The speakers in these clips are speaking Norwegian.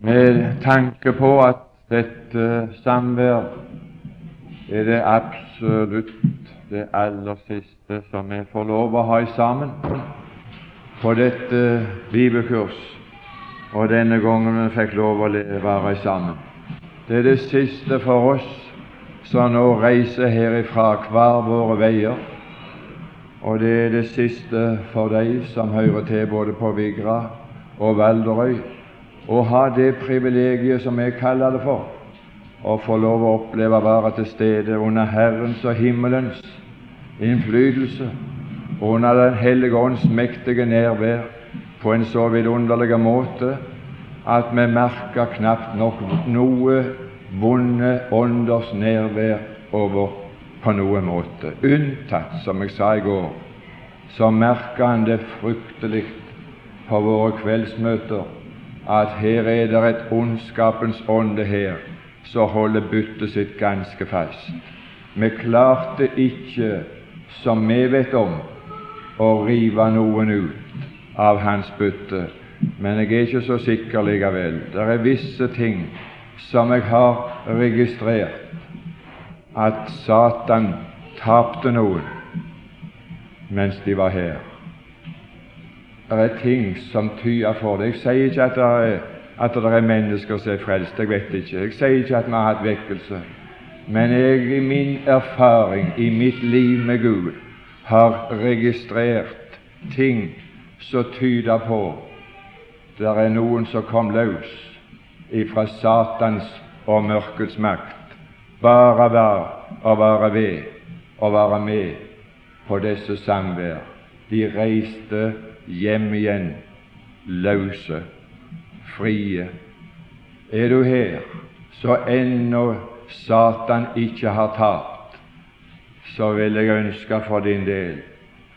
med tanke på at dette samvær er det absolutt det aller siste som vi får lov å ha sammen på dette bibelkurs, og denne gangen vi fikk lov å være sammen. Det er det siste for oss som nå reiser herifra hver våre veier, og det er det siste for de som hører til både på Vigra og Valderøy, å ha det privilegiet som jeg kaller det for, å få lov å oppleve å være til stede under Herrens og himmelens innflytelse, under Den hellige ånds mektige nærvær på en så vidunderlig måte at vi merker knapt nok noe vonde ånders nærvær over på noen måte. Unntatt, som jeg sa i går, så merker han det fryktelig på våre kveldsmøter at her er det et ondskapens ånde her som holder byttet sitt ganske fast. Vi klarte ikke, som vi vet om, å rive noen ut av hans bytte, men jeg er ikke så sikker likevel. Det er visse ting som jeg har registrert at Satan tapte noen mens de var her. Det er ting som tyder for det. Jeg sier ikke at det er, at det er mennesker som er frelst, jeg vet ikke. Jeg sier ikke at vi har hatt vekkelse. Men jeg i min erfaring, i mitt liv med Gud, har registrert ting som tyder på det er noen som kom løs ifra Satans og mørkets makt. Bare vær og være ved og være med på disse samvær. De reiste hjem igjen løse, frie. Er du her så ennå Satan ikke har tapt, så vil jeg ønske for din del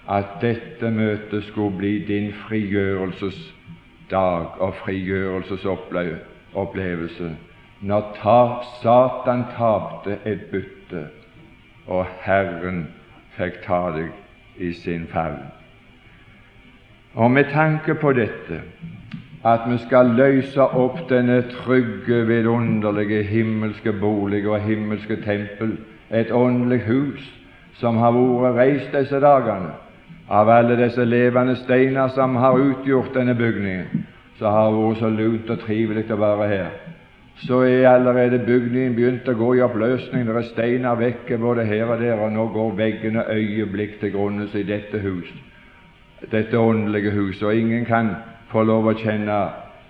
at dette møtet skulle bli din frigjørelsesdag og frigjørelsesopplevelse. Når ta, Satan tapte et bytte, og Herren fikk ta deg i sin favn. Og med tanke på dette, at vi skal løse opp denne trygge, vidunderlige himmelske bolig og himmelske tempel, et åndelig hus som har vært reist disse dagene av alle disse levende steiner som har utgjort denne bygningen, så har det vært så lunt og trivelig å være her. Så er allerede bygningen begynt å gå i oppløsning. Det er steiner vekke både her og der, og nå går veggene øyeblikk til grunnes i dette huset dette åndelige huset, og ingen kan få lov å kjenne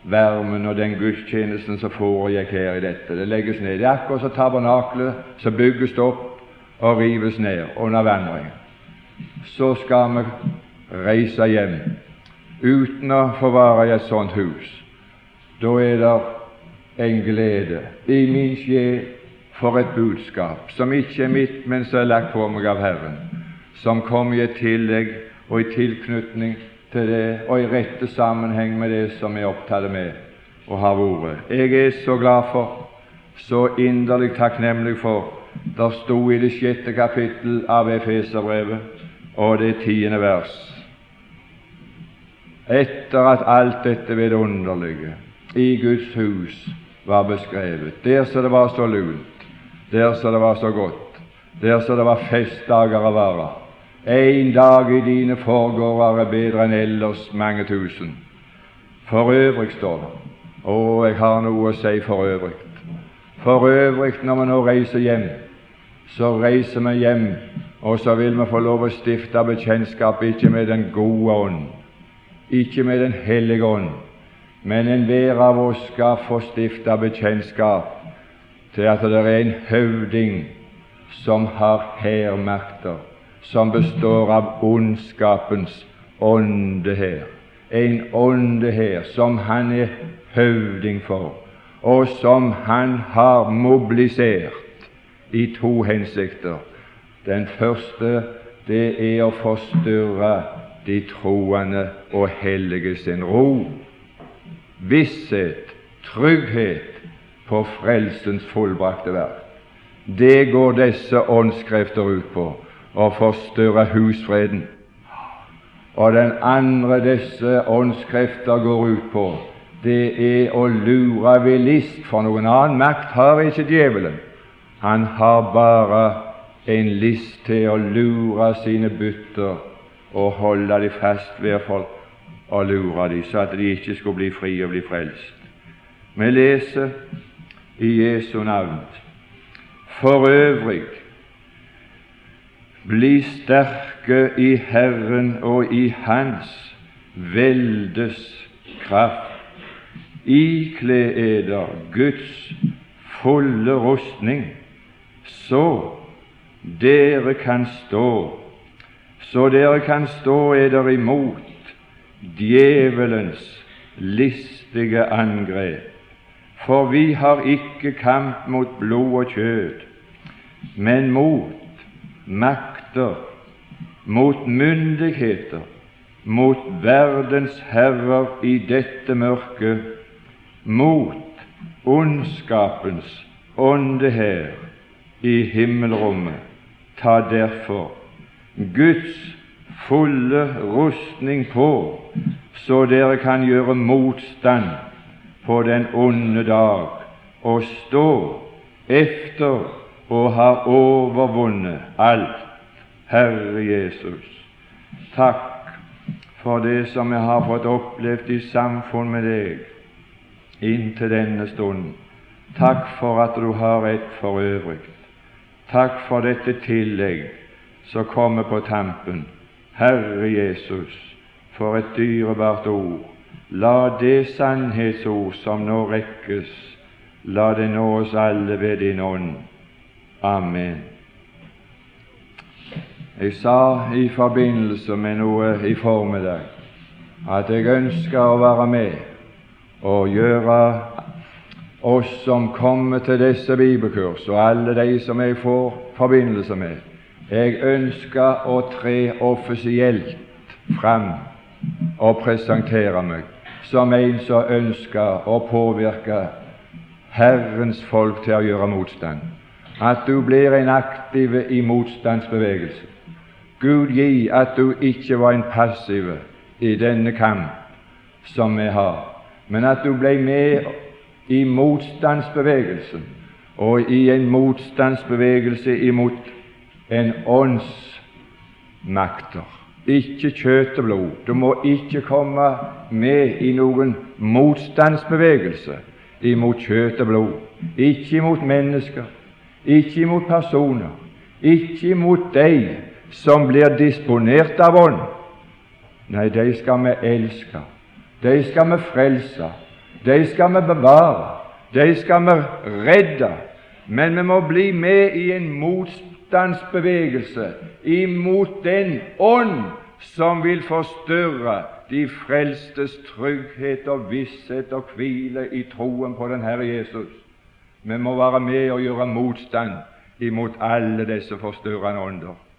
varmen og den gudstjenesten som foregikk her i dette. Det legges ned. Det er akkurat som tabernaklet som bygges opp og rives ned under vandringen. Så skal vi reise hjem uten å få være i et sånt hus. Da er det en glede i min sjel for et budskap som ikke er mitt, men som er lagt på meg av Herren, som kom i et tillegg og i tilknytning til det og i rette sammenheng med det som vi er opptatt med og har vært. Jeg er så glad for, så inderlig takknemlig for, det sto i det sjette kapittel av Efeserbrevet og det tiende vers etter at alt dette vidunderlige i Guds hus var beskrevet, der så det var så lunt, der så det var så godt, der så det var festdager å være, en dag i dine forgårder er bedre enn ellers mange tusen. For øvrig, står det. Å, jeg har noe å si for øvrig. For øvrig, når vi nå reiser hjem, så reiser vi hjem, og så vil vi få lov å stifte bekjentskap ikke med den gode ånd, ikke med Den hellige ånd, men enhver av oss skal få stifte bekjentskap til at det er en høvding som har hærmakter som består av ondskapens ånde. En ånde som han er høvding for, og som han har mobilisert i to hensikter. Den første det er å forstyrre de troende og hellige sin ro, visshet, trygghet på frelsens fullbrakte verk. Det går disse åndskrefter ut på og forstyrre husfreden. Og den andre disse åndskrefter går ut på, det er å lure ved list, for noen annen makt har ikke djevelen. Han har bare en list til å lure sine bytter og holde dem fast ved folk og lure dem, så at de ikke skulle bli fri og bli frelst. Vi leser i Jesu navn. For øvrig bli sterke i Herren og i Hans veldes kraft. Ikle eder Guds fulle rustning, så dere kan stå, så dere kan stå eder imot djevelens listige angrep. For vi har ikke kamp mot blod og kjød, men mot makter, mot myndigheter, mot verdens herrer i dette mørket, mot ondskapens ånde her i himmelrommet. Ta derfor Guds fulle rustning på, så dere kan gjøre motstand på den onde dag og stå efter og ha overvunnet alt. Herre Jesus, takk for det som jeg har fått opplevd i samfunn med deg inntil denne stund. Takk for at du har et for øvrig. Takk for dette tillegg som kommer på tampen. Herre Jesus, for et dyrebart ord. La det sannhetsord som nå rekkes, la det nå oss alle ved din ånd. Amen. Jeg sa i forbindelse med noe i formiddag at jeg ønsker å være med og gjøre oss som kommer til disse bibelkurs, og alle de som jeg får forbindelse med, jeg ønsker å tre offisielt fram og presentere meg som en som ønsker å påvirke Herrens folk til å gjøre motstand. At du blir en aktiv i motstandsbevegelse. Gud gi at du ikke var en passiv i denne kamp som vi har, men at du ble med i motstandsbevegelsen, og i en motstandsbevegelse imot en åndsmakter. Ikke kjøtt og blod. Du må ikke komme med i noen motstandsbevegelse imot kjøtt og blod. Ikke imot mennesker, ikke imot personer, ikke imot deg som blir disponert av ånd. Nei, de skal vi elske, de skal vi frelse, de skal vi bevare, de skal vi redde. Men vi må bli med i en motstandsbevegelse imot den ånd som vil forstyrre de frelstes trygghet og visshet og hvile i troen på den Herre Jesus. Vi må være med og gjøre motstand imot alle disse forstyrrende ånder.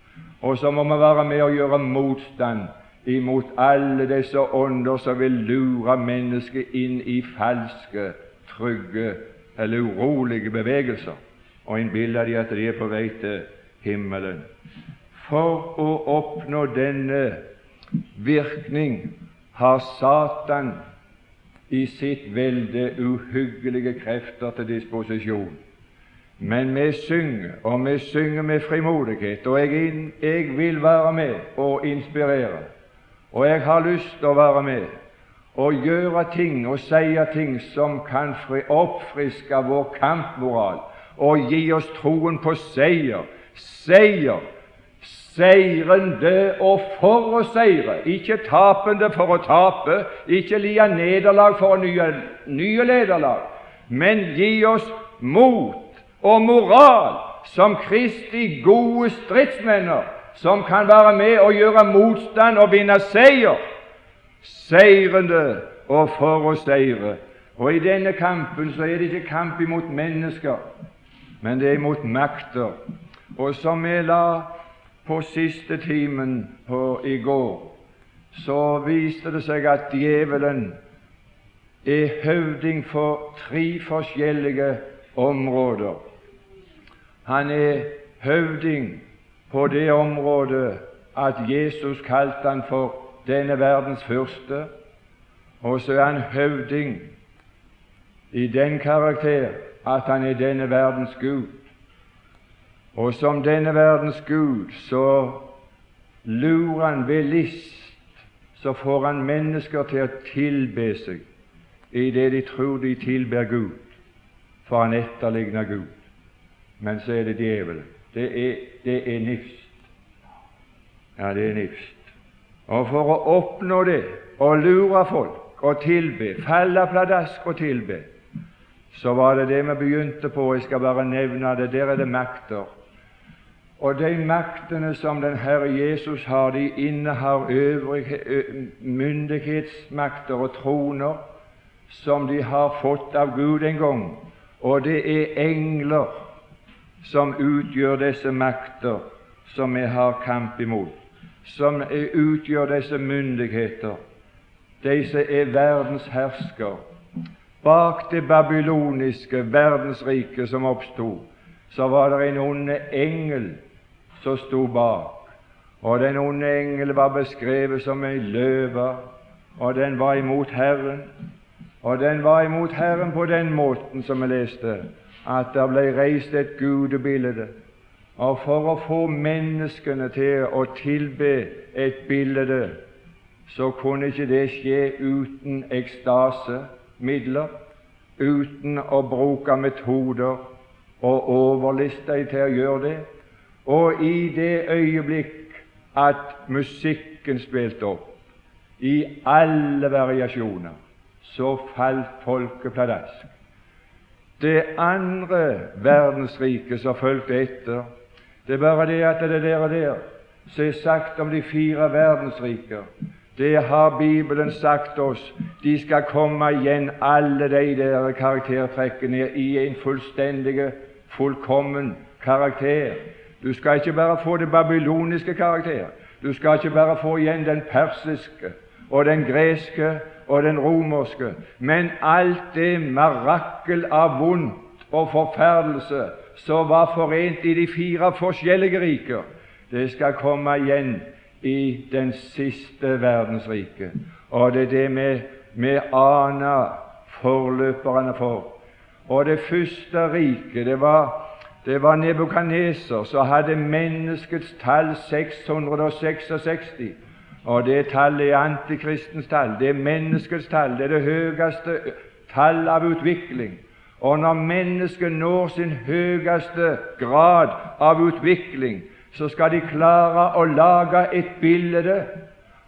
Og så må vi være med og gjøre motstand imot alle disse ånder som vil lure mennesket inn i falske, trygge eller urolige bevegelser og innbille de at de er på vei til himmelen. For å oppnå denne virkning har Satan i sitt velde uhyggelige krefter til disposisjon. Men vi synger, og vi synger med frimodighet, og jeg, jeg vil være med og inspirere. Og jeg har lyst til å være med og gjøre ting og si ting som kan oppfriske vår kampmoral og gi oss troen på seier. Seier! Seirende og for å seire, ikke tapende for å tape, ikke lia nederlag for å nye, nye nederlag, men gi oss mot og moral som Kristi gode stridsmenner, som kan være med og gjøre motstand og vinne seier, seirende og for å seire. Og i denne kampen så er det ikke kamp imot mennesker, men det er imot makter. Og som vi la på siste timen på i går, så viste det seg at djevelen er høvding for tre forskjellige områder. Han er høvding på det området at Jesus kalte han for denne verdens første. Og så er han høvding i den karakter at han er denne verdens Gud. Og som denne verdens Gud så lurer han ved list, så får han mennesker til å tilbe seg i det de tror de tilber Gud, for han etterligner Gud. Men så er det djevelen. Det er, det er nifst. Ja, det er nifst. Og for å oppnå det, å lure folk og tilbe, falle pladask og tilbe, så var det det vi begynte på. Jeg skal bare nevne det. Der er det makter. Og de maktene som den Herre Jesus har, de innehar myndighetsmakter og troner som de har fått av Gud en gang. Og det er engler som utgjør disse makter som vi har kamp imot, som utgjør disse myndigheter. Disse er verdens hersker. Bak det babyloniske verdensriket som oppsto, så var det en onde engel som sto bak. Og den onde engel var beskrevet som en løve, og den var imot Herren. Og den var imot Herren på den måten som vi leste, at det ble reist et gudebilde. Og for å få menneskene til å tilbe et bilde, så kunne ikke det skje uten ekstasemidler, uten å bruke metoder og overliste dem til å gjøre det. Og i det øyeblikk at musikken spilte opp, i alle variasjoner, så falt folket pladask. Det andre verdensriket som fulgte etter, det er bare det at det der og der som er sagt om de fire verdensriker, det har Bibelen sagt oss. De skal komme igjen, alle de der karaktertrekkene, i en fullstendig, fullkommen karakter. Du skal ikke bare få det babyloniske karakter. Du skal ikke bare få igjen den persiske og den greske og den romerske, men alt det mirakel av vondt og forferdelse som var forent i de fire forskjellige riker, det skal komme igjen i den siste verdensrike. Og det er det vi, vi aner forløperne for. Og det første riket, det var det var Nebukaneser som hadde menneskets tall 666. Og det tallet er antikristens tall. Det er menneskets tall. Det er det høyeste tall av utvikling. Og når mennesket når sin høyeste grad av utvikling, så skal de klare å lage et bilde,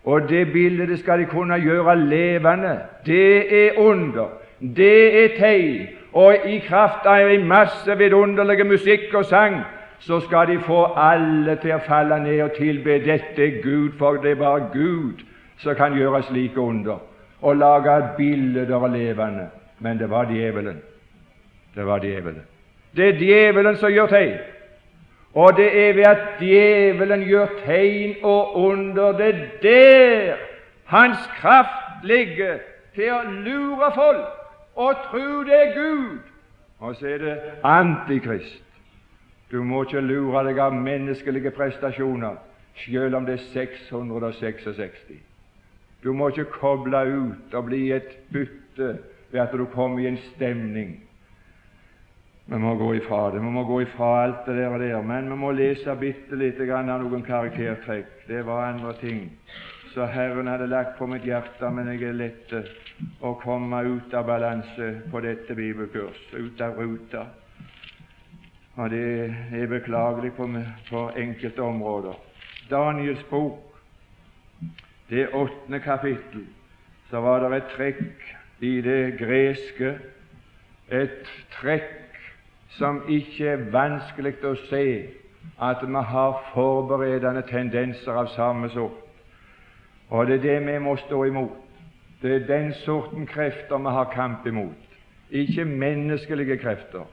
og det bildet skal de kunne gjøre levende. Det er under. Det er tegn og i kraft av en masse vidunderlige musikk og sang, så skal de få alle til å falle ned og tilbe dette Gud, for det er bare Gud som kan gjøre slike under og lage bilder av levende. Men det var djevelen. Det var djevelen. Det er djevelen som gjør tegn. Og det er ved at djevelen gjør tegn og under det der hans kraft ligger til å lure folk og tro det er Gud. Og så er det antikrist. Du må ikke lure deg av menneskelige prestasjoner, selv om det er 666. Du må ikke koble ut og bli et bytte ved at du kommer i en stemning. Vi må gå ifra det. Vi må gå ifra alt det der og der. Men vi må lese bitte lite grann av noen karaktertrekk. Det var andre ting så Herren hadde lagt på mitt hjerte, men jeg er lett å komme ut av balanse på dette bibelkurs, ut av ruta. Og det er beklagelig på, på enkelte områder. Daniels bok, det åttende kapittel, så var det et trekk i det greske, et trekk som ikke er vanskelig å se at vi har forberedende tendenser av samme sort. Og det er det vi må stå imot. Det er den sorten krefter vi har kamp imot. Ikke menneskelige krefter,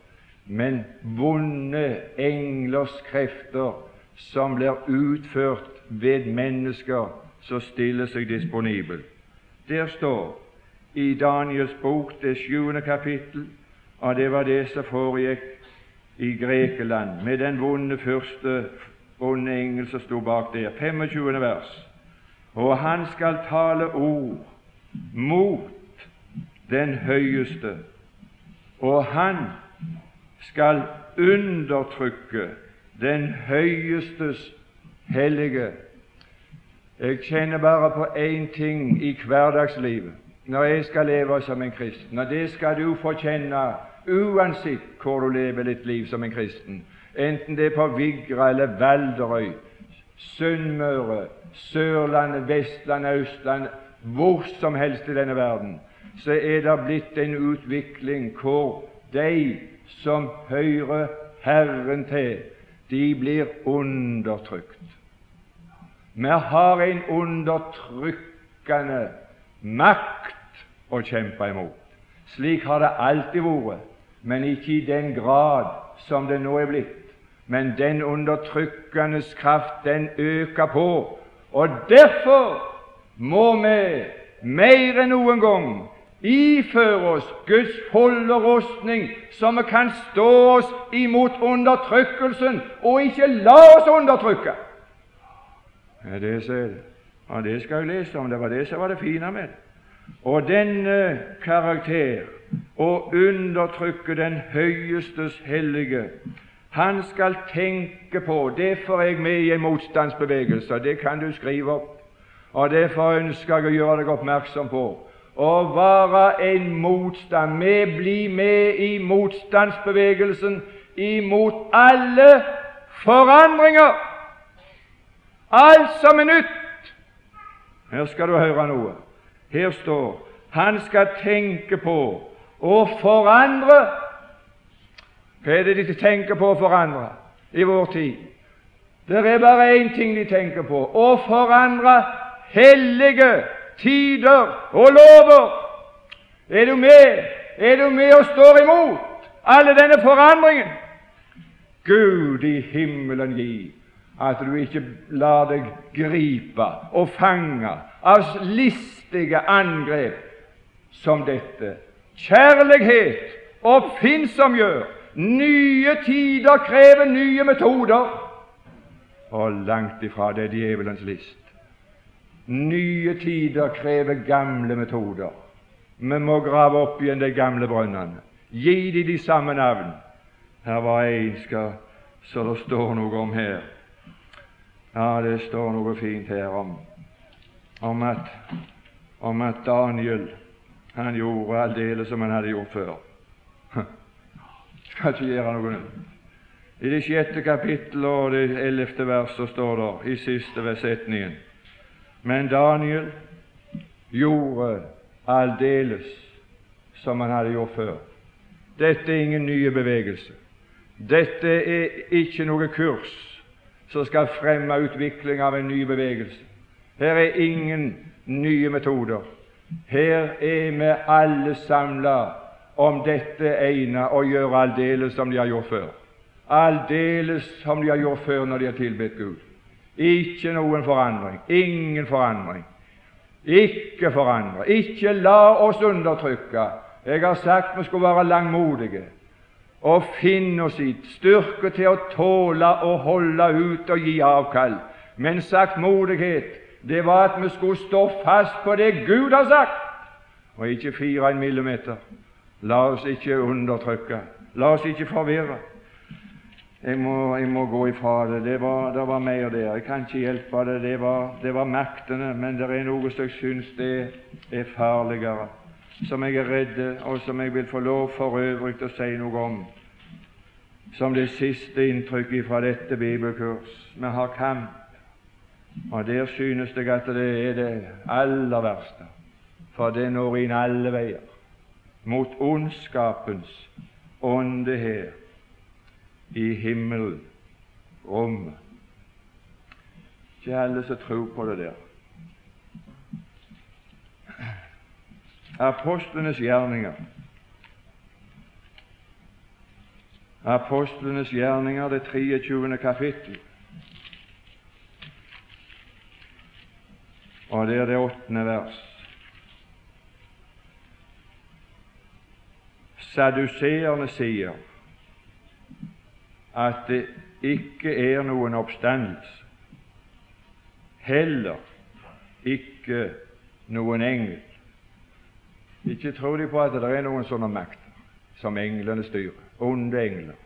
men vonde englers krefter som blir utført ved mennesker som stiller seg disponibel. Der står i Daniels bok, det sjuende kapittel, og det var det som foregikk i Grekeland med den vonde første vonde engel som sto bak der. 25. vers. Og han skal tale ord mot den høyeste, og han skal undertrykke den høyestes hellige. Jeg kjenner bare på én ting i hverdagslivet når jeg skal leve som en kristen, og det skal du få kjenne uansett hvor du lever ditt liv som en kristen, enten det er på Vigra eller Valderøy, Sunnmøre, Sørlandet, Vestlandet, Østlandet, hvor som helst i denne verden, så er det blitt en utvikling hvor de som hører Herren til, de blir undertrykt. Vi har en undertrykkende makt å kjempe imot. Slik har det alltid vært, men ikke i den grad som det nå er blitt. Men den undertrykkende kraft, den øker på. Og derfor må vi mer enn noen gang iføre oss Guds fulle rustning, så vi kan stå oss imot undertrykkelsen og ikke la oss undertrykke. Ja, det, ja, det skal jeg lese om. Det var det som var det fine med det. Og denne karakter, å undertrykke den høyestes hellige, han skal tenke på Derfor er jeg med i en motstandsbevegelse, det kan du skrive opp. Og Derfor ønsker jeg å gjøre deg oppmerksom på å være en motstand. Vi blir med i motstandsbevegelsen imot alle forandringer. Alt som er nytt. Her skal du høre noe. Her står han skal tenke på å forandre. Hva er det de tenker på å forandre i vår tid? Det er bare én ting de tenker på å forandre hellige tider og lover. Er du med? Er du med og står imot alle denne forandringen? Gud i himmelen gi at du ikke lar deg gripe og fange av listige angrep som dette. Kjærlighet oppfinnsomgjør. Nye tider krever nye metoder. Og langt ifra det er djevelens list. Nye tider krever gamle metoder. Vi må grave opp igjen de gamle brønnene. Gi de de samme navn. Her var en skal, så det står noe om her. Ja, det står noe fint her om, om, at, om at Daniel han gjorde aldeles som han hadde gjort før. Skal ikke gjøre noe nytt. I det sjette kapittel og det ellevte verset står det i siste setningen Men Daniel gjorde aldeles som han hadde gjort før. Dette er ingen nye bevegelse. Dette er ikke noe kurs som skal fremme utvikling av en ny bevegelse. Her er ingen nye metoder. Her er vi alle samla om dette ene å gjøre aldeles som de har gjort før. Aldeles som de har gjort før når de har tilbedt Gud. Ikke noen forandring. Ingen forandring. Ikke forandre. Ikke la oss undertrykke. Jeg har sagt vi skulle være langmodige og finne oss i styrke til å tåle å holde ut og gi avkall. Men saktmodighet, det var at vi skulle stå fast på det Gud har sagt, og ikke fire en millimeter. La oss ikke undertrykke. La oss ikke forvirre. Jeg må, jeg må gå ifra det. Det var, det var mer der. Jeg kan ikke hjelpe det. Det var, det var maktene, men det er noe som jeg syns det er farligere som jeg er redd, og som jeg vil få lov for øvrig å si noe om, som det siste inntrykket fra dette bibelkurs. Vi har kamp, og der synes jeg at det er det aller verste, for det når inn alle veier, mot ondskapens ånde her i himmelen, rommet. Ikke alle som tror på det der. apostlenes gjerninger. Apostlenes gjerninger, det 23. kapittel. Og det er det åttende vers. Saduseerne sier at det ikke er noen oppstandelse, heller ikke noen engel Ikke tror de på at det er noen sånne makter som englene styrer, onde engler.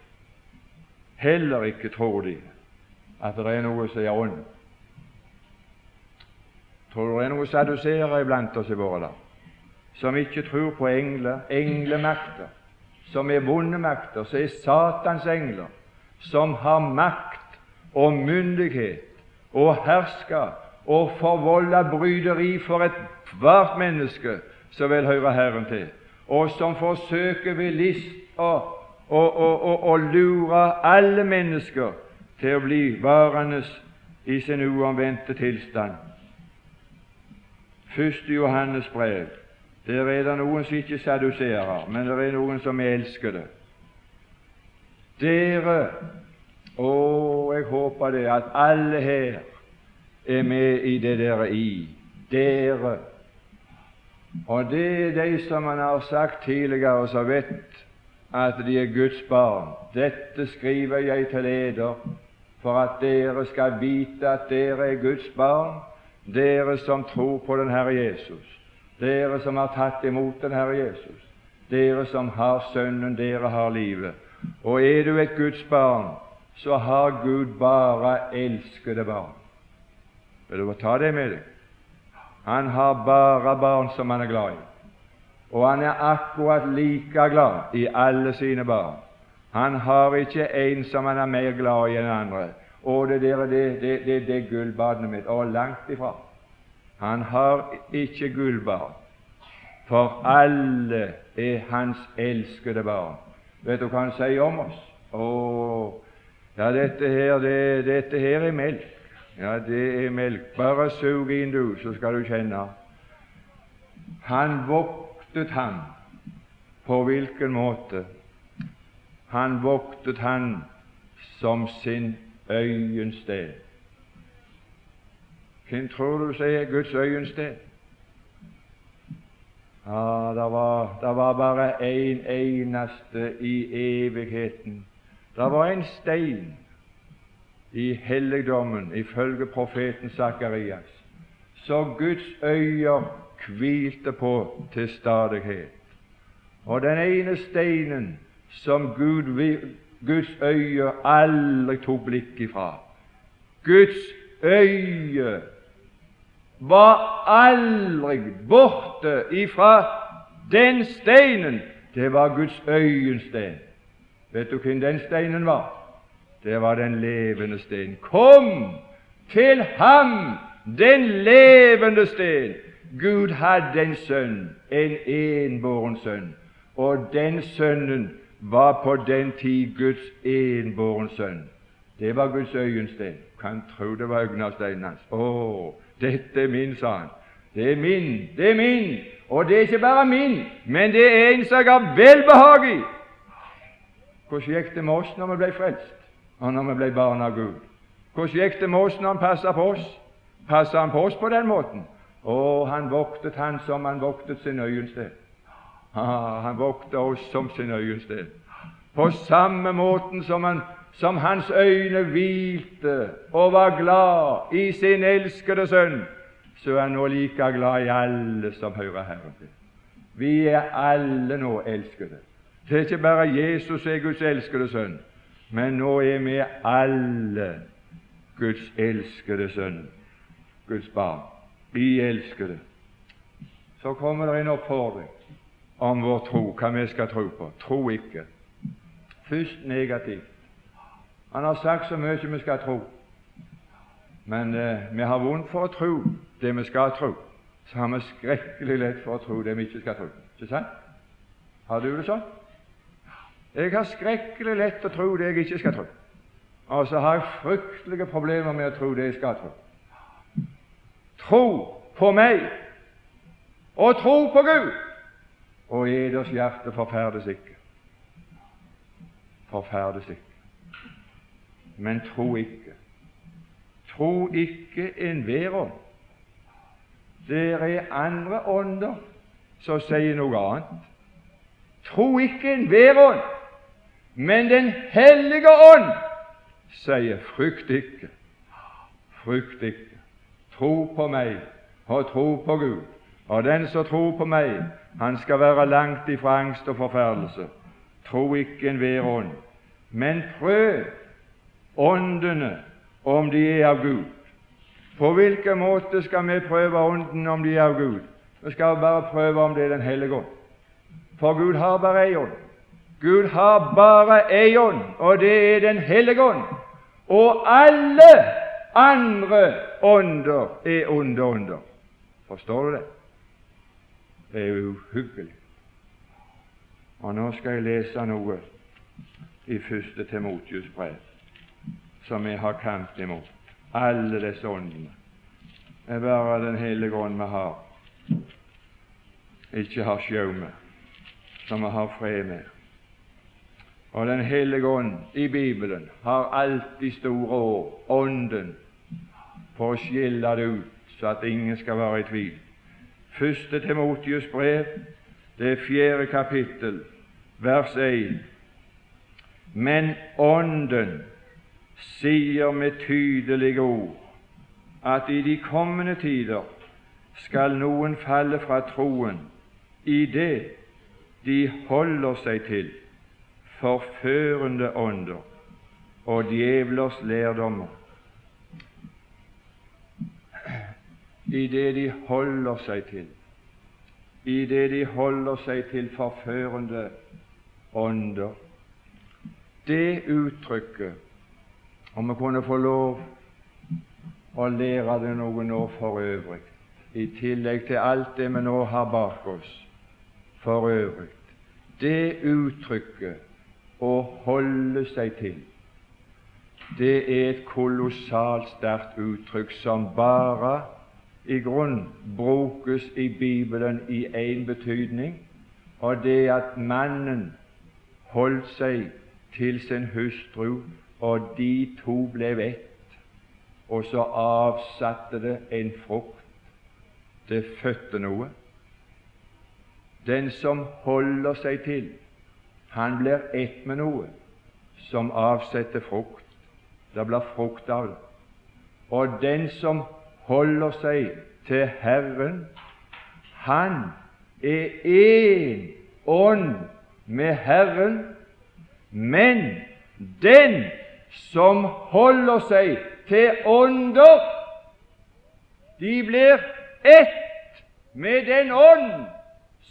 Heller ikke tror de at det er noe som er ånd. Tror det er noen saduserere iblant oss i våre dager som ikke tror på engler, englemakter, som er vonde makter, som er Satans engler, som har makt og myndighet og hersker og forvolde bryderi for ethvert menneske som vil høre Herren til, og som forsøker ved list å, å, å, å lure alle mennesker til å bli varende i sin uomvendte tilstand. Første Johannes brev. Der er det noen som ikke saduserer, men det er noen som elsker det. Dere Å, jeg håper det at alle her er med i det dere er i. Dere. Og det er de som man har sagt tidligere, som vet at de er Guds barn. Dette skriver jeg til eder for at dere skal vite at dere er Guds barn, dere som tror på den Herre Jesus, dere som har tatt imot den Herre Jesus, dere som har Sønnen, dere har livet. Og er du et Guds barn, så har Gud bare elskede barn. Vil du ta det med deg? Han har bare barn som han er glad i, og han er akkurat like glad i alle sine barn. Han har ikke en som han er mer glad i enn andre. Og det der, det, det, det, det gullbadet mitt. Og langt ifra. Han har ikke gullbarn, for alle er hans elskede barn. Vet du hva han sier om oss? Å, ja, dette her, det, dette her er melk. Ja, det er melk. Bare sug inn, du, så skal du kjenne. Han voktet han på hvilken måte? Han voktet han som sin øyensted. Hvem tror du sier Guds øyensted? Ja, det var, det var bare én en eneste i evigheten. Det var en stein i helligdommen ifølge profeten Sakarias, så Guds øyne hvilte på til stadighet. Og den ene steinen som Gud, Guds øye aldri tok blikk ifra Guds øye var aldri borte ifra den steinen. Det var Guds øyensten. Vet du hvem den steinen var? det var den levende sten. Kom til ham, den levende sten! Gud hadde en sønn, en enbåren sønn, og den sønnen var på den tid Guds enbåren sønn. Det var Guds øyensten. Kan tro det var øynene hans. Å, dette er min, sa han. Det er min, det er min, og det er ikke bare min, men det er en som jeg har velbehag i. Hvordan gikk det med oss når vi ble frelst? og når vi ble barn av Gud. Hvordan gikk det med oss når Han passa på oss? Passa Han på oss på den måten? Å, han voktet Han som han voktet sin øyensted. Ah, han voktet oss som sin øyensted. På samme måten som, han, som hans øyne hvilte og var glad i sin elskede sønn, så er han nå like glad i alle som hører Herren til. Vi er alle nå elskede. Det er ikke bare Jesus er Guds elskede sønn, men nå er vi alle Guds elskede sønn, Guds barn. Vi elsker det. Så kommer det en oppfordring om vår tro, hva vi skal tro på. Tro ikke. Først negativt. Han har sagt så mye vi skal tro, men eh, vi har vondt for å tro det vi skal tro. Så har vi skrekkelig lett for å tro det vi ikke skal tro. Ikke sant? Har du det sånn? Jeg har skrekkelig lett å tro det jeg ikke skal tro. Og så har jeg fryktelige problemer med å tro det jeg skal tro. Tro på meg og tro på Gud, og eders hjerte forferdes ikke. Forferdes ikke. Men tro ikke. Tro ikke enhver ånd. Det er andre ånder som sier noe annet. Tro ikke enhver ånd. Men Den hellige ånd sier frykt ikke, frykt ikke. Tro på meg og tro på Gud. Og den som tror på meg, Han skal være langt ifra angst og forferdelse. Tro ikke enhver ånd, men prøv åndene om de er av Gud. På hvilken måte skal vi prøve ånden om de er av Gud? Vi skal bare prøve om det er Den hellige ånd. For Gud har bare én ånd. Gud har bare én ånd, og det er Den hellige ånd. Og alle andre ånder er onde ånder. Forstår du det? Det er uhyggelig. Og nå skal jeg lese noe i første Timotius brev, som vi har kamp imot. Alle disse åndene. Det er bare Den hellige ånd vi har, ikke har sjau med, som vi har fred med. Og Den hellige ånd i Bibelen har alltid store ord, Ånden, for å skille det ut, så at ingen skal være i tvil. Første Timotius brev, det er fjerde kapittel, vers 1. Men Ånden sier med tydelige ord at i de kommende tider skal noen falle fra troen i det de holder seg til forførende ånder og djevlers lærdommer. I det de holder seg til, i det de holder seg til forførende ånder. Det uttrykket, om vi kunne få lov å lære det noe nå for øvrig, i tillegg til alt det vi nå har bak oss for øvrig, det uttrykket å holde seg til, det er et kolossalt sterkt uttrykk som bare i grunn brukes i Bibelen i én betydning, og det at mannen holdt seg til sin hustru, og de to ble ett, og så avsatte det en frukt. Det fødte noe. Den som holder seg til, han blir ett med noe som avsetter frukt. Det blir frukt av det. Og den som holder seg til Herren, han er én ånd med Herren, men den som holder seg til ånder, de blir ett med den ånd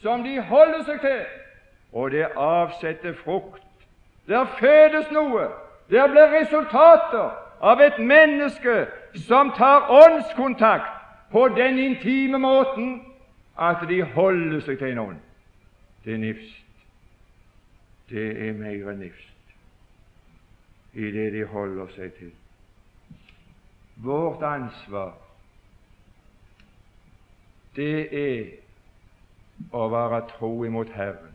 som de holder seg til, og det avsetter frukt. Der fødes noe, der blir resultater av et menneske som tar åndskontakt på den intime måten at de holder seg til en ånd. Det er nifst. Det er mer nifst i det de holder seg til. Vårt ansvar, det er å være tro imot Herren.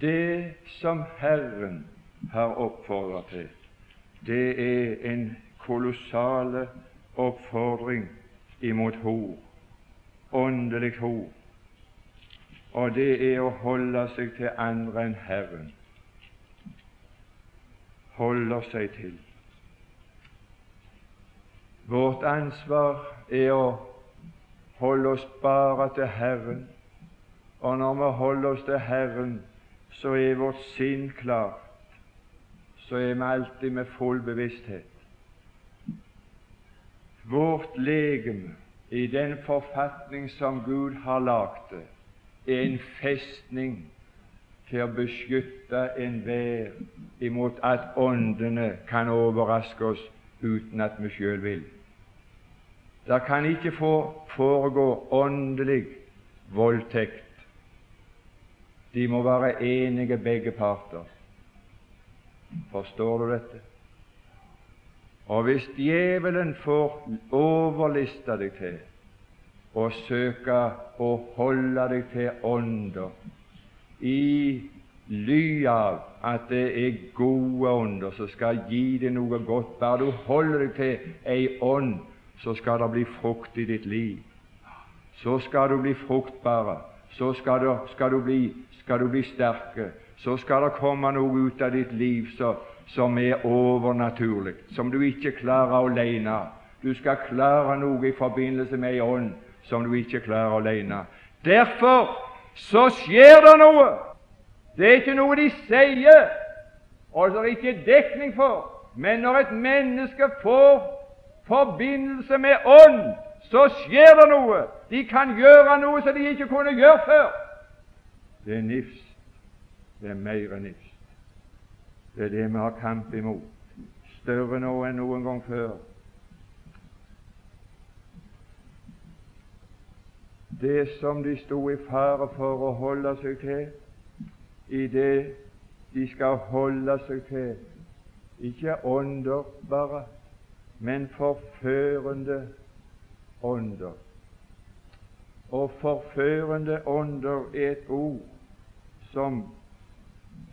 Det som Herren har oppfordret til, det er en kolossale oppfordring imot hor, åndelig hor, og det er å holde seg til andre enn Herren. Holder seg til. Vårt ansvar er å holde oss bare til Herren. Og når vi holder oss til Herren, så er vårt sinn klart. Så er vi alltid med full bevissthet. Vårt legeme, i den forfatning som Gud har lagd det, er en festning til å beskytte enhver imot at åndene kan overraske oss uten at vi sjøl vil. Det kan ikke foregå åndelig voldtekt. De må være enige, begge parter. Forstår du dette? Og hvis djevelen får overliste deg til å søke å holde deg til ånder i ly av at det er gode ånder som skal gi deg noe godt, bare du holder deg til ei ånd så skal det bli frukt i ditt liv. Så skal du bli fruktbar. Så skal du, skal du, bli, skal du bli sterke. Så skal det komme noe ut av ditt liv så, som er overnaturlig, som du ikke klarer alene. Du skal klare noe i forbindelse med ei ånd som du ikke klarer alene. Derfor så skjer det noe. Det er ikke noe de sier, og det er ikke dekning for. Men når et menneske får forbindelse med ånd, så skjer det noe. De kan gjøre noe som de ikke kunne gjøre før. Det er nifst. Det er mer enn nifst. Det er det vi har kamp imot. Større nå enn noen gang før. Det som de sto i fare for å holde seg til, i det de skal holde seg til, ikke ånder bare, men forførende ånder. Og forførende ånder er et ord som,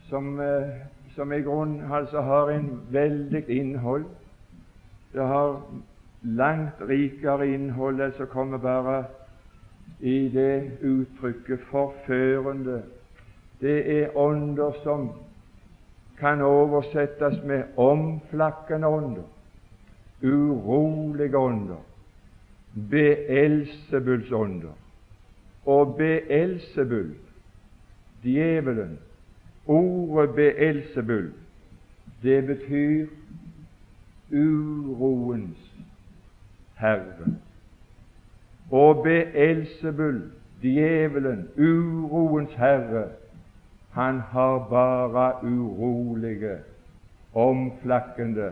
som, eh, som i grunnen altså har en veldig innhold. Det har langt rikere innhold enn som kommer bare i det uttrykket 'forførende'. Det er ånder som kan oversettes med omflakkende ånder, urolige ånder, beelsebulsånder. Og Beelsebul, djevelen, ordet Beelsebul, det betyr uroens herre. Og Beelsebul, djevelen, uroens herre, han har bare urolige, omflakkende,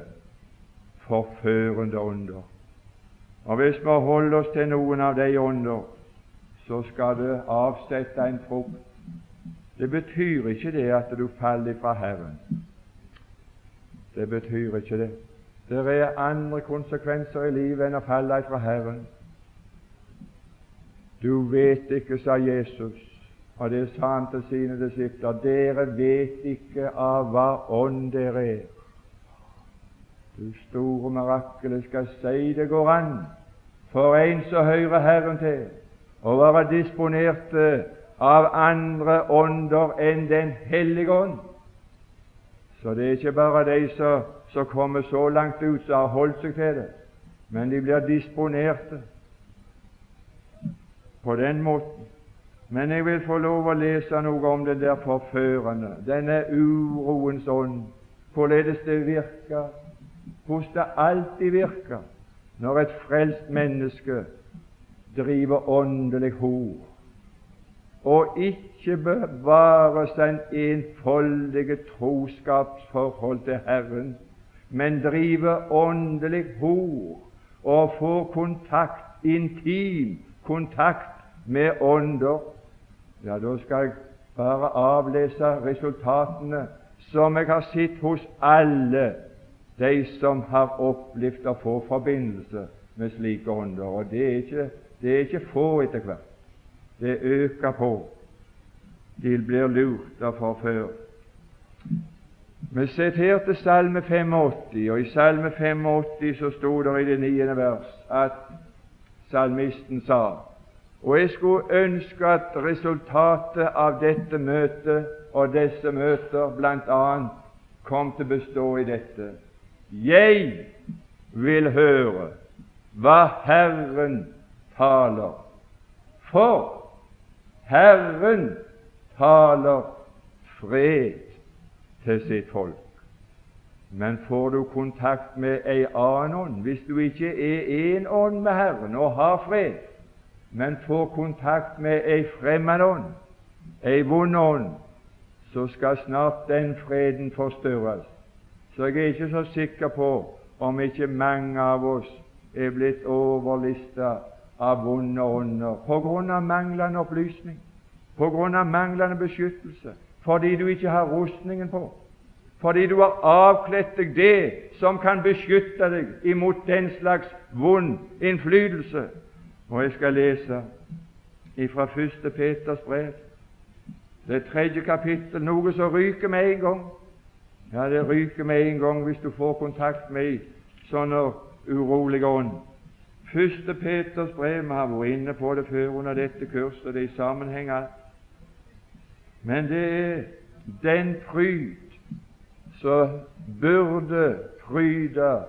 forførende ånder. Og Hvis vi holder oss til noen av de ånder, så skal det avsette en frukt. Det betyr ikke det at du faller fra Herren. Det betyr ikke det. Det er andre konsekvenser i livet enn å falle fra Herren. Du vet ikke, sa Jesus, og det sa han til sine disipler, dere vet ikke av hva ånd dere er. Du store mirakel, skal si det går an for en som hører Herren til, å være disponert av andre ånder enn Den hellige ånd. Så det er ikke bare de som, som kommer så langt ut, som har holdt seg til det, men de blir disponerte på den måten. Men jeg vil få lov å lese noe om det der forførende, denne uroens ånd, hvorledes det virker, hvordan det alltid virker når et frelst menneske driver åndelig hor, og ikke bevarer en enfoldige troskapsforhold til Herren, men driver åndelig hor og får kontakt, intim kontakt med ånder, ja, da skal jeg bare avlese resultatene som jeg har sett hos alle de som har opplevd å få forbindelse med slike ånder. Og det er ikke, det er ikke få etter hvert. Det øker på. De blir lurt av forført. Vi siterte Salme 85, og i Salme 85 så sto det i det niende vers at salmisten sa og jeg skulle ønske at resultatet av dette møtet og disse møter bl.a. kom til å bestå i dette. Jeg vil høre hva Herren taler, for Herren taler fred til sitt folk. Men får du kontakt med ei annen ånd, hvis du ikke er én ånd med Herren og har fred, men får kontakt med ei fremmed ånd, ei vond ånd, så skal snart den freden forstyrres. Så jeg er ikke så sikker på om ikke mange av oss er blitt overlista av vonde ånder på grunn av manglende opplysning, på grunn av manglende beskyttelse, fordi du ikke har rustningen på, fordi du har avkledd deg det som kan beskytte deg imot den slags vond innflytelse og jeg skal lese ifra første Peters brev, det tredje kapittel, noe som ryker med en gang. Ja, det ryker med en gang hvis du får kontakt med sånne urolige ånd. Første Peters brev, vi har vært inne på det før under dette kurset, det er i sammenheng Men det er den fryd som burde fryde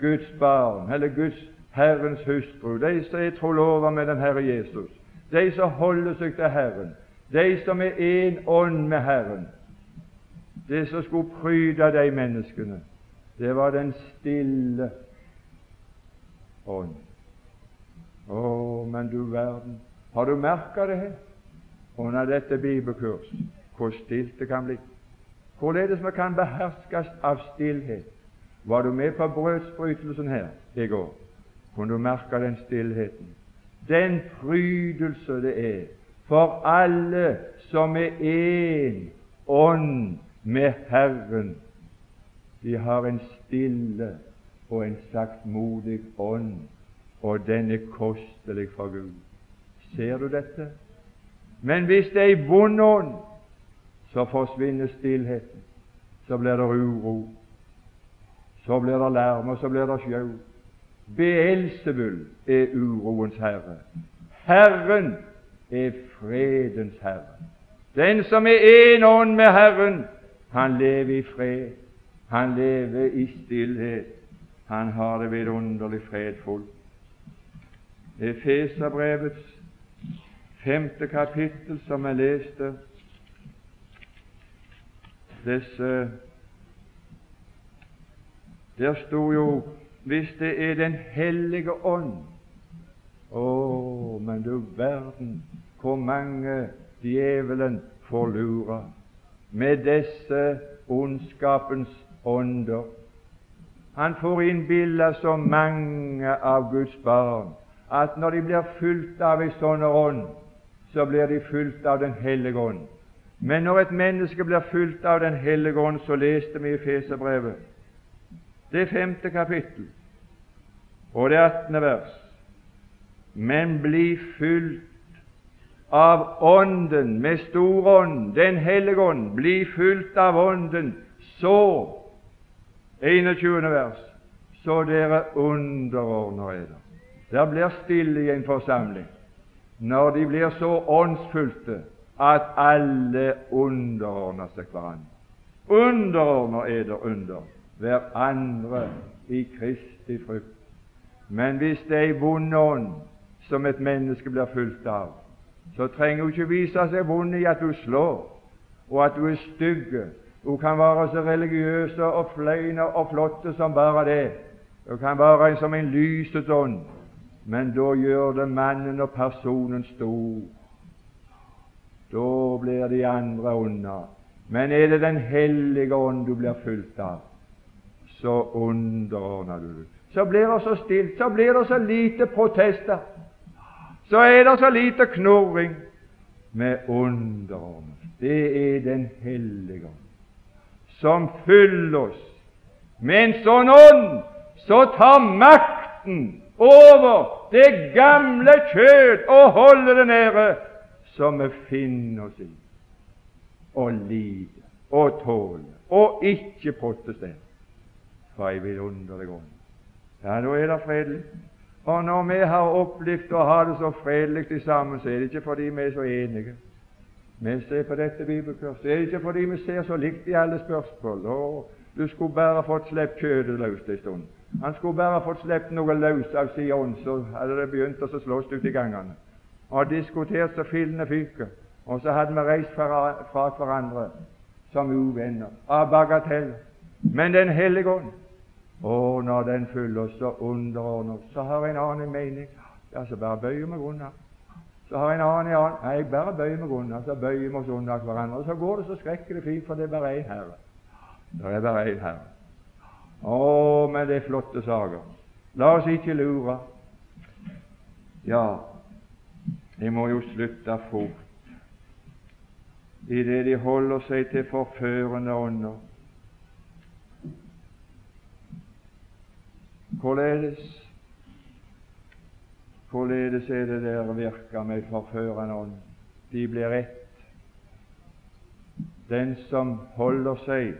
Guds barn, eller Guds Herrens hustru, de som er trolova med den Herre Jesus, de som holder seg til Herren, de som er én ånd med Herren. Det som skulle pryde de menneskene, det var den stille ånd. Å, men du verden, har du merka det her under dette bibelkurs, hvor stilt det kan bli? Hvorledes vi kan beherskes av stillhet. Var du med på brødsbrytelsen her i går? Kunne du merke den stillheten? Den prydelse det er for alle som er én ånd med Herren. De har en stille og en saktmodig ånd, og den er kostelig for Gud. Ser du dette? Men hvis det er ei vond ånd, så forsvinner stillheten. Så blir det uro. Så blir det larm, og så blir det sjau. Beelzebul er uroens herre. Herren er fredens herre. Den som er én ånd med Herren, han lever i fred. Han lever i stillhet. Han har det vidunderlig fredfullt. Efeserbrevets femte kapittel, som jeg leste disse Der sto jo hvis det er Den hellige ånd Å, men du verden hvor mange djevelen får lure med disse ondskapens ånder. Han får innbilla så mange av Guds barn at når de blir fylt av en sånn ånd, så blir de fylt av Den hellige ånd. Men når et menneske blir fylt av Den hellige ånd, så leste vi i Feserbrevet, det femte kapittel og det attende vers, men bli fylt av Ånden, med stor ånd, Den hellige ånd, bli fylt av Ånden, så 21. vers så dere underordner dere. Der blir stille i en forsamling når de blir så åndsfylte at alle underordner seg hverandre. Underordner eder under hverandre i Kristi frukt. Men hvis det er ei vond ånd som et menneske blir fulgt av, så trenger hun ikke vise seg vond i at hun slår, og at hun er stygg. Hun kan være så religiøs og fløyne og flotte som bare det. Hun kan være som en lysets ånd, men da gjør det mannen og personen stor. Da blir de andre unna. Men er det Den hellige ånd du blir fulgt av, så underordner du deg. Så blir det så stilt, så blir det så lite protester, så er det så lite knurring med underordnelse. Det er Den hellige ånd som fyller oss med en sånn ånd så tar makten over det gamle kjød og holder det nede, som vi finner oss i og lider og tåler og ikke protesterer for ei vidunderlig grunn. Ja, da er det fredelig. Og når vi har opplevd å ha det så fredelig sammen, så er det ikke fordi vi er så enige. Vi ser på dette bibelkurset. Er det ikke fordi vi ser så likt i alle spørsmål. Og du skulle bare fått sluppet kjødet løst en stund. Han skulle bare fått sluppet noe løs av sin ånd, så hadde det begynt å slåss ut i gangene. Og diskutert så fillene fyker. Og så hadde vi reist fra, fra hverandre som uvenner, av bagateller. Men Den hellige ånd og når den fyller så underordner så har jeg en annen mening. Ja, så bare bøyer meg unna. Så har jeg en annen, annen. Nei, jeg bare bøyer meg unna, så bøyer vi oss unna hverandre. Så går det så skrekkelig fint, for det er bare én Herre. Det er bare én Herre. Å, men det er flotte saker. La oss ikke lure. Ja, de må jo slutte fort idet de holder seg til forførende ånder. Hvorledes Hvorledes er det der virker med forførende ånd? De blir ett. Den som holder seg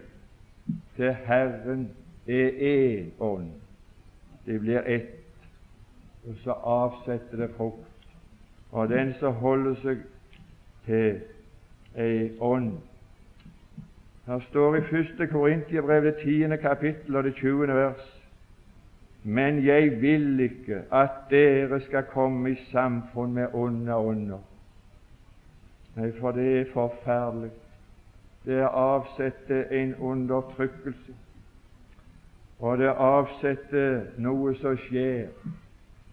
til Herren, er én ånd. De blir ett, og så avsetter det frukt. Og den som holder seg til ei ånd Her står i første Korintiebrev, det tiende kapittel og det tjuende vers men jeg vil ikke at dere skal komme i samfunn med onde ånder. Nei, for det er forferdelig. Det avsetter avsette en undertrykkelse, og det avsetter noe som skjer.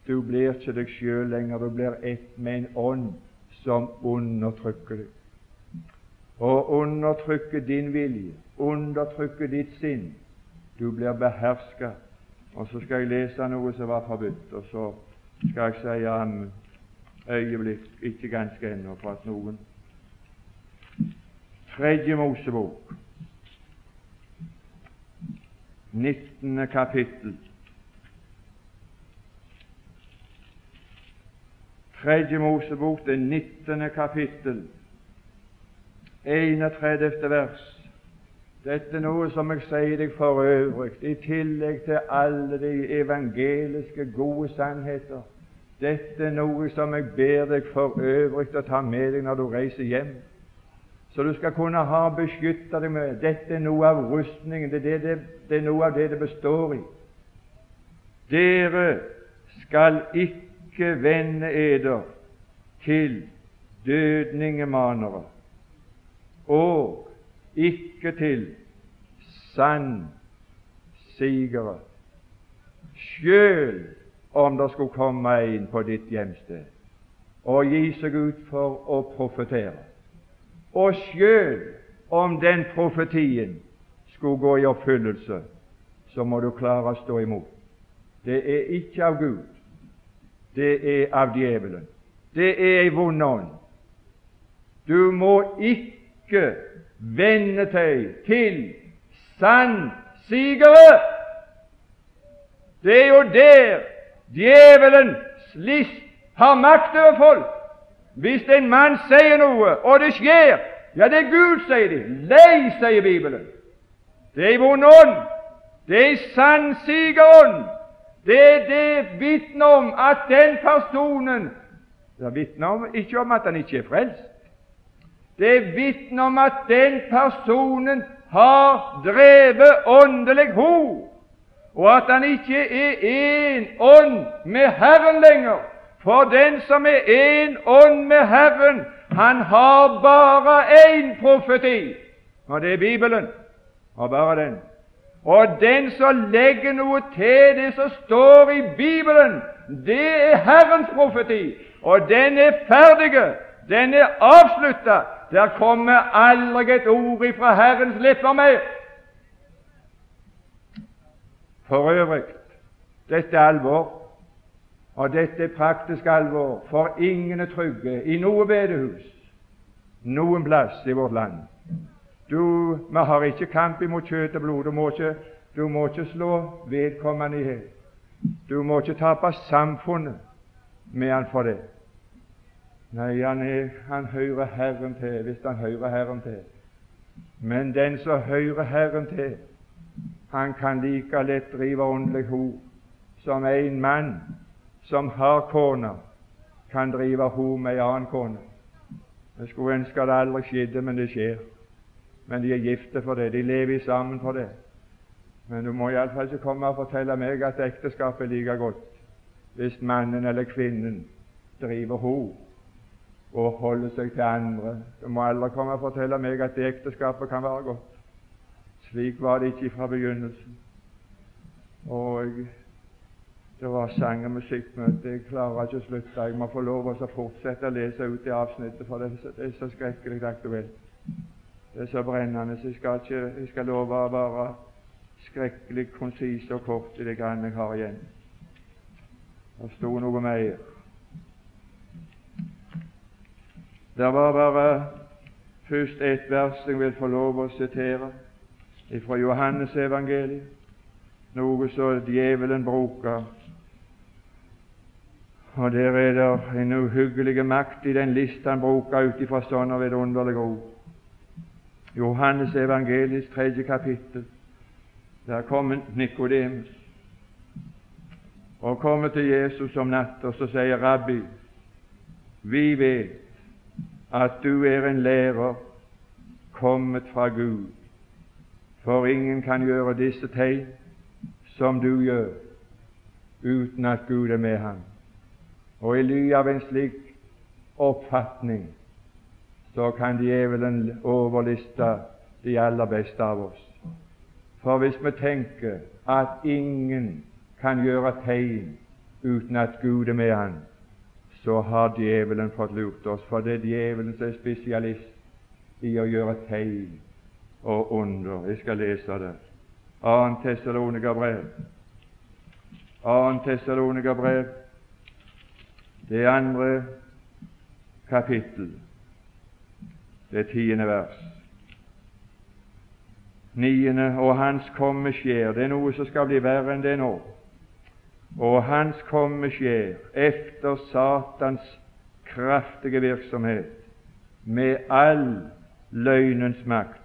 Du blir ikke deg sjøl lenger, du blir ett med en ånd som undertrykker deg. Og undertrykker din vilje, undertrykker ditt sinn. Du blir beherska. Og så skal jeg lese noe som var forbudt, og så skal jeg si om øyeblikk, ikke ganske ennå, for at noen Tredje Mosebok, 19. kapittel. Tredje Mosebok, det 19. kapittel, 31. vers. Dette er noe som jeg sier deg for øvrig, i tillegg til alle de evangeliske, gode sannheter. Dette er noe som jeg ber deg for øvrig å ta med deg når du reiser hjem, så du skal kunne ha beskytta deg med. Dette er noe av rustningen, det er, det, det er noe av det det består i. Dere skal ikke vende eder til dødningemanere og ikke til sannsigere, sjøl om det skulle komme en på ditt hjemsted og gi seg ut for å profetere. Og sjøl om den profetien skulle gå i oppfyllelse, så må du klare å stå imot. Det er ikke av Gud, det er av djevelen. Det er ei vond ånd. Du må ikke vende seg til sannsigere. Det er jo der djevelens list har makt over folk. Hvis en mann sier noe, og det skjer, ja, det er Gud, sier de. Lei, sier Bibelen. Det er vond ånd. Det er sannsigerånd. Det er det vitner om at den personen Det vitner ikke om at han ikke er frelst. Det vitner om at den personen har drevet åndelig hor, og at han ikke er én ånd med Herren lenger. For den som er én ånd med Herren, han har bare én profeti, og det er Bibelen. Og bare den. Og den som legger noe til det som står i Bibelen, det er Herrens profeti, og den er ferdig, den er avslutta, der kommer aldri et ord ifra Herrens lepper mer. For øvrig, dette er alvor, og dette er praktisk alvor, for ingen er trygge i noe bedehus noen plass i vårt land. Du, Vi har ikke kamp imot kjøtt og blod. Du må ikke, du må ikke slå vedkommende i hjel. Du må ikke tape samfunnet med han for det. Nei, han, er, han hører Herren til hvis han hører Herren til. Men den som hører Herren til, han kan like lett drive åndelig hor som en mann som har kone, kan drive hor med en annen kone. Jeg skulle ønske det aldri skjedde, men det skjer. Men de er gifte for det. De lever sammen for det. Men du må iallfall ikke komme og fortelle meg at ekteskapet er like godt hvis mannen eller kvinnen driver hor og holde seg til andre. Du må aldri komme og fortelle meg at det ekteskapet kan være godt. Slik var det ikke fra begynnelsen. Og det var sang- og musikkmøte. Jeg klarer ikke å slutte. Jeg må få lov å fortsette å lese ut det avsnittet, for det er så skrekkelig aktuelt. Det er så brennende, så jeg skal, ikke, jeg skal love å være skrekkelig konsis og kort i det grann jeg har igjen. Det sto noe mer. Det var bare først ett vers jeg vil få lov å sitere fra Johannes evangeliet, noe som djevelen bruker. Og der er det en uhyggelig makt i den list han bruker ut ifra sånne vidunderlige ord. Johannes evangeliets tredje kapittel. Der kommer Nikodemus og kommer til Jesus om natta, og så sier Rabbi, vi vet at du er en lærer kommet fra Gud, for ingen kan gjøre disse tegn som du gjør, uten at Gud er med ham. Og i ly av en slik oppfatning så kan djevelen overliste de aller beste av oss. For hvis vi tenker at ingen kan gjøre tegn uten at Gud er med han, så har djevelen fått lurt oss. For det er djevelen som er spesialist i å gjøre tegn og under. Jeg skal lese det. 2. Tessalonikerbrev. 2. Tessalonikerbrev, det andre kapittel, det tiende vers. Niende, og Hans komme skjer. Det er noe som skal bli verre enn det nå. Og Hans komme skjer efter Satans kraftige virksomhet med all løgnens makt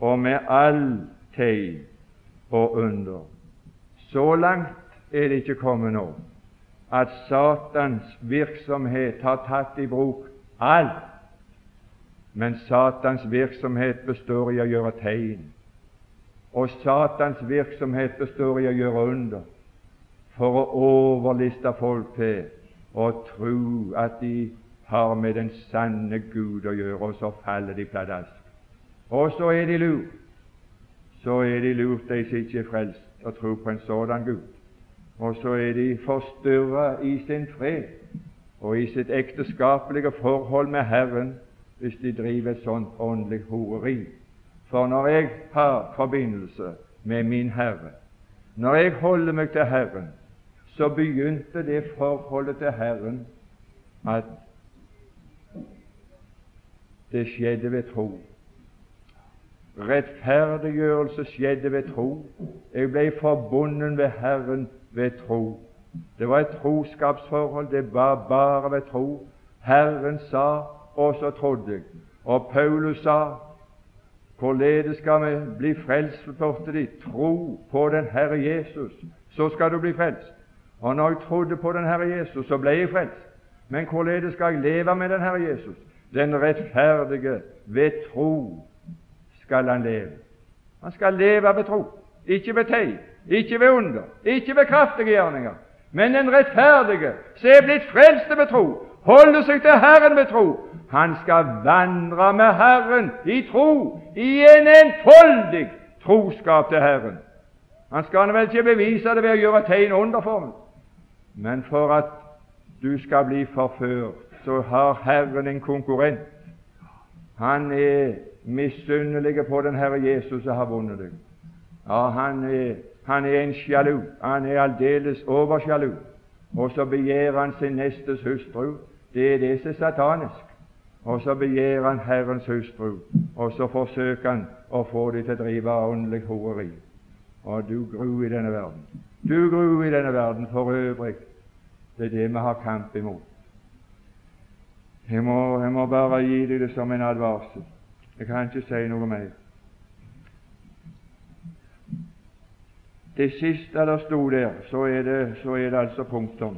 og med all tegn og under. Så langt er det ikke kommet nå at Satans virksomhet har tatt i bruk alt. Men Satans virksomhet består i å gjøre tegn, og Satans virksomhet består i å gjøre under for å overliste folk til å tro at de har med den sanne Gud å gjøre, og så faller de pladask. Og så er de lurt. Så er de lurt, de som ikke er frelst, og tror på en sådan Gud og så er de forstyrra i sin fred og i sitt ekteskapelige forhold med Herren hvis de driver et sånt åndelig horeri. For når jeg har forbindelse med min Herre, når jeg holder meg til Herren, så begynte det forholdet til Herren at det skjedde ved tro. Rettferdiggjørelse skjedde ved tro. Jeg ble forbundet ved Herren ved tro. Det var et troskapsforhold. Det var bare ved tro. Herren sa, og så trodde jeg. Og Paulus sa, hvorledes skal vi bli frelst? spurte de. Tro på den Herre Jesus, så skal du bli frelst. Og når jeg trodde på den Herre Jesus, så ble jeg frelst. Men hvorledes skal jeg leve med den Herre Jesus? Den rettferdige ved tro skal han leve. Han skal leve ved tro, ikke ved tegn. Ikke ved under, ikke ved kraftige gjerninger, men den rettferdige, som er blitt frelst ved tro, holder seg til Herren ved tro. Han skal vandre med Herren i tro, i en enfoldig troskap til Herren. Han skal vel ikke bevise det ved å gjøre tegn under for ham, men for at du skal bli forført, så har Herren en konkurrent. Han er misunnelig på den Herre Jesus som har vunnet deg. Ja, han er han er en sjalu. Han er aldeles oversjalu. Og så begjærer han sin nestes hustru. Det er det som er satanisk. Og så begjærer han Herrens hustru, og så forsøker han å få dem til å drive åndelig horeri. Og du gru i denne verden. Du gru i denne verden for øvrig. Det er det vi har kamp imot. Jeg må, jeg må bare gi deg det som en advarsel. Jeg kan ikke si noe mer. Det siste der sto der, så er det, så er det altså punktum.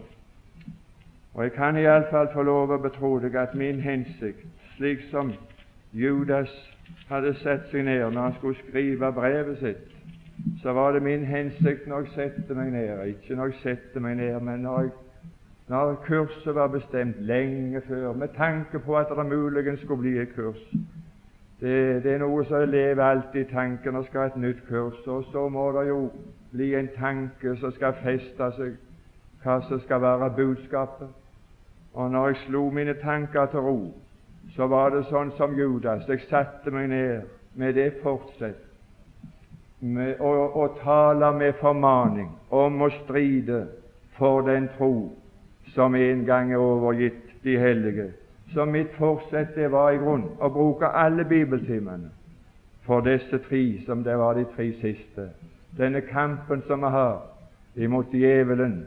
Og jeg kan iallfall få lov å betro deg at min hensikt, slik som Judas hadde sett seg ned når han skulle skrive brevet sitt, så var det min hensikt når jeg setter meg ned Ikke når jeg setter meg ned, men når, jeg, når kurset var bestemt lenge før, med tanke på at det muligens skulle bli et kurs. Det, det er noe som lever alltid i tanken og skal ha et nytt kurs, og så må det jo bli en tanke som skal feste seg, hva som skal være budskapet. Og når jeg slo mine tanker til ro, så var det sånn som Judas. Jeg satte meg ned med det fortsett med å, å tale med formaning om å stride for den tro som en gang er overgitt de hellige. Så mitt forsett det var i grunn å bruke alle bibeltimene for disse tre, som det var de tre siste denne kampen som vi har imot djevelen,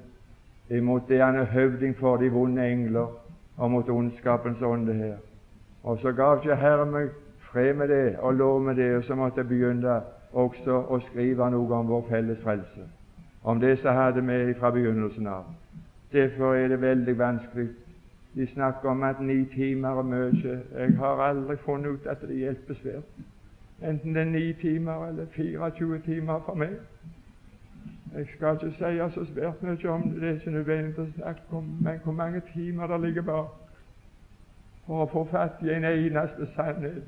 imot det han er høvding for, de vonde engler, og mot ondskapens ånde her. Og så gav ikke Herren meg fred med det og lov med det, og så måtte jeg begynne også å skrive noe om vår felles frelse, om det som hadde med fra begynnelsen av. Derfor er det veldig vanskelig. De snakker om at ni timer er mye. Jeg har aldri funnet ut at det hjelper svært enten det er ni timer eller 24 timer for meg. Jeg skal ikke si så svært mye om det, det er ikke nødvendig å snakke om, men hvor mange timer det ligger bak. for å få fatt i en eneste sannhet.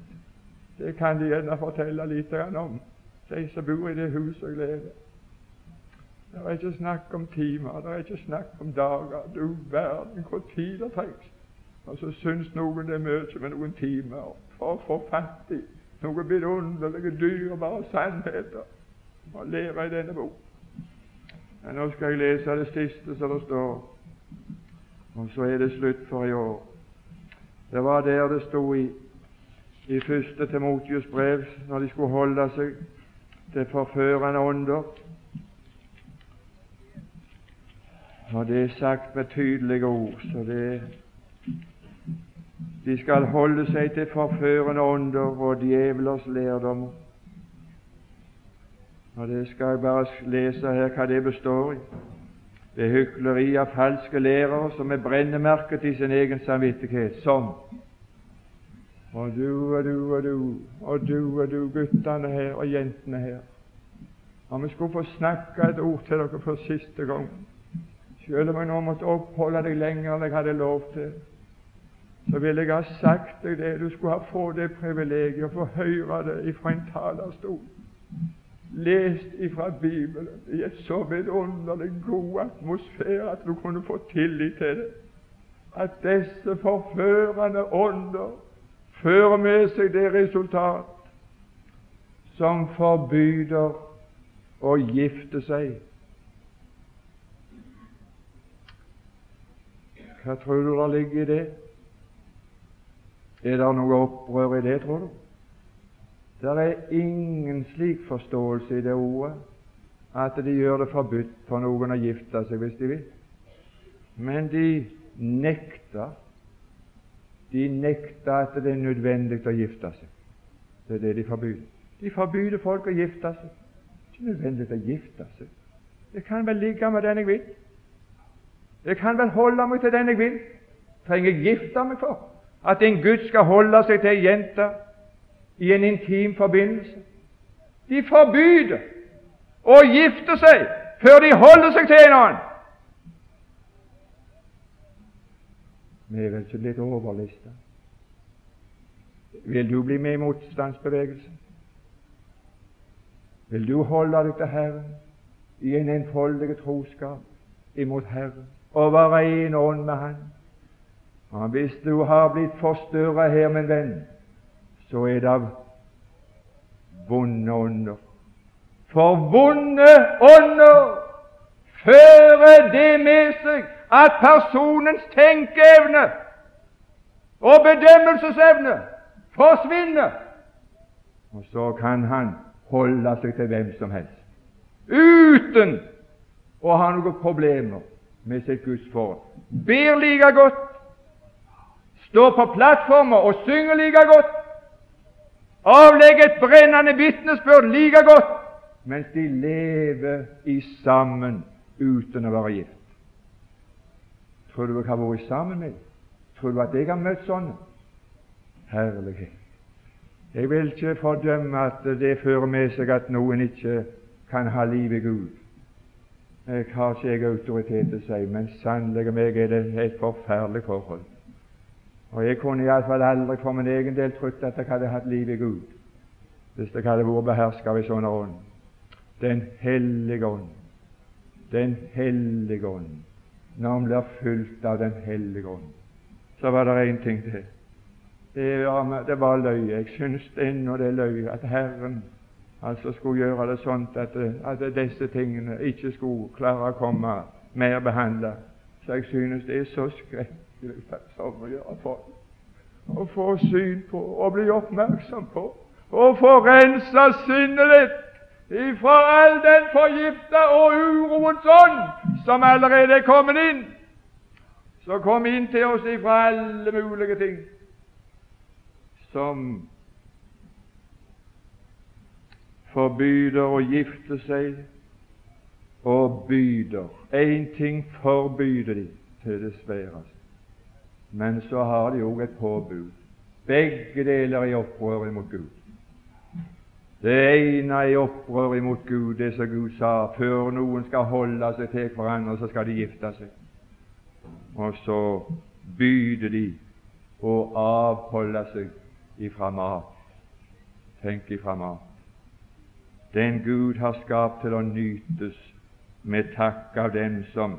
Det kan de gjerne fortelle litt om, de som bor i det huset og gleder. Det er ikke snakk om timer, det er ikke snakk om dager. Du verden hvor tid det trengs. Og så syns noen det er mye med noen timer for å få fatt i noen vidunderlige, dyrebare sannheter og lære i denne bok. Men nå skal jeg lese det siste som det står, og så er det slutt for i år. Det var der det sto i, i første Timotius brev, når de skulle holde seg til forførende ånder. Og det er sagt med tydelige ord, så det De skal holde seg til forførende ånder og djevelers lærdommer. Og Det skal jeg bare lese her hva det består i. Det er hykleri av falske lærere som er brennemerket i sin egen samvittighet, som Og du og du og du og du og du, guttene her og jentene her. Om vi skulle få snakke et ord til dere for siste gang, selv om jeg nå måtte oppholde deg lenger enn jeg hadde lov til, så ville jeg ha sagt deg det. Du skulle ha fått det privilegiet å få høre det fra en talerstol lest ifra Bibelen i et så vidunderlig god atmosfære at du kunne få tillit til det. At disse forførende ånder fører med seg det resultat som forbyder å gifte seg. Hva tror du det ligger i det? Er det noe opprør i det, tror du? Det er ingen slik forståelse i det ordet at de gjør det forbudt for noen å gifte seg hvis de vil. Men de nekter de nekter at det er nødvendig å gifte seg. Det er det de forbyr. De forbyr folk å gifte seg. Det er ikke nødvendig å gifte seg. Jeg kan vel ligge med den jeg vil. Jeg kan vel holde meg til den jeg vil. Trenger jeg gifte meg for at en gutt skal holde seg til ei jente i en intim forbindelse. De forbyr å gifte seg før de holder seg til en annen. Vi er vel ikke blitt overlista. Vil du bli med i motstandsbevegelsen? Vil du holde deg til Herren i en enfoldig troskap imot Herren og være en ånd med Han? Og hvis du har blitt forstørra her, min venn, så er det av vonde ånder. For vonde ånder fører det med seg at personens tenkeevne og bedømmelsesevne forsvinner. Og så kan han holde seg til hvem som helst uten å ha noen problemer med sitt gudsforhold. Ber like godt, står på plattformer og synger like godt, avlegger et brennende vitnesbyrd like godt, mens de lever i sammen uten å være gift. Tror du jeg har vært sammen med? Tror du at jeg har møtt sånne? Herlighet. Jeg vil ikke fordømme at det fører med seg at noen ikke kan ha liv i Gud. Jeg har ikke jeg autoritet til å si, men sannelig meg er det et forferdelig forhold. Og jeg kunne iallfall aldri for min egen del trodd at jeg hadde hatt liv i Gud hvis jeg hadde vært beherska av en sånn ånd. Den hellige ånd. Den hellige ånd. Når han blir fulgt av Den hellige ånd. Så var det én ting til. Det var, det var løye. Jeg syns ennå det er løye at Herren altså skulle gjøre det sånn at, at, disse tingene ikke skulle klare å komme mer behandla. Så jeg synes det er så skrekkelig som å gjøre for å få syn på og bli oppmerksom på og få rensa sinnet ditt ifra all den forgifta og uroens ånd som allerede er kommet inn, som kom inn til oss ifra alle mulige ting som forbyder å gifte seg og byder. Én ting forbyder de til det sværeste. Men så har de òg et påbud. Begge deler i opprør imot Gud. Det ene i opprør imot Gud, det som Gud sa før noen skal holde seg til hverandre, så skal de gifte seg. Og så byder de å avholde seg ifra mat. Tenk ifra mat. Den Gud har skapt til å nytes med takk av dem som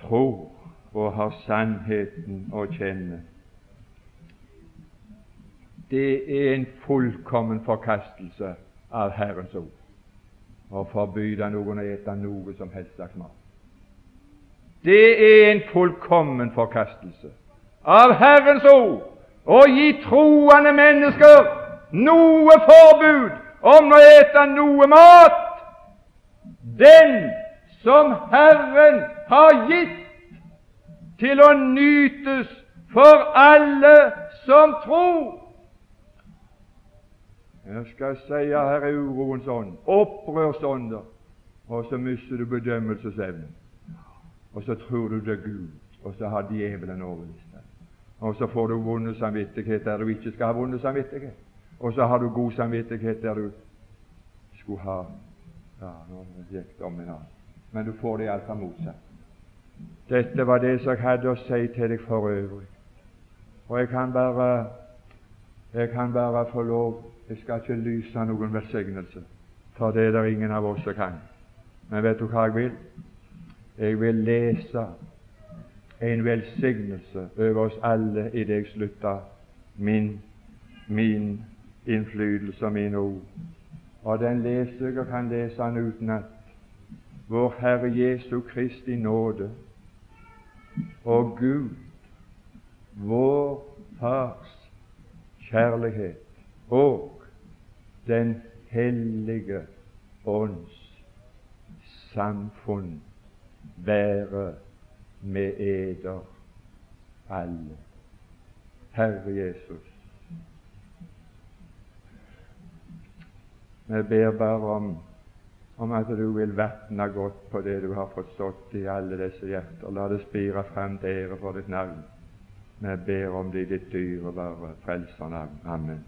tror og har sannheten å kjenne. Det er en fullkommen forkastelse av Herrens ord å forbyde noen å ete noe som helst slags mat. Det er en fullkommen forkastelse av Herrens ord å gi troende mennesker noe forbud om å ete noe mat. Den som Herren har gitt til å nytes for alle som tror. Jeg skal si her er uroens ånd, opprørsånder, og så mister du bedømmelsesevnen. Og så tror du det er Gud, og så har djevelen overbevist deg. Og så får du vonde samvittighet der du ikke skal ha vonde samvittighet. Og så har du god samvittighet der du skulle ha Ja, nå gikk det om en. Men du får det iallfall motsatt. Dette var det som jeg hadde å si til deg for øvrig. Og jeg kan bare jeg kan bare få lov Jeg skal ikke lyse noen velsignelse, for det er det ingen av oss som kan. Men vet du hva jeg vil? Jeg vil lese en velsignelse over oss alle i det jeg slutter min, min innflytelse av mine ord. Og den leser og kan lese den utenat. Vår Herre Jesu Kristi nåde og Gud, vår Fars kjærlighet og Den hellige ånds samfunn være med eder alle. Herre Jesus, vi ber bare om om at du vil vatne godt på det du har sådd i alle disse hjerter. La det spire frem til ære for ditt navn. Vi ber om det i ditt dyrebare frelsernavn. Amen.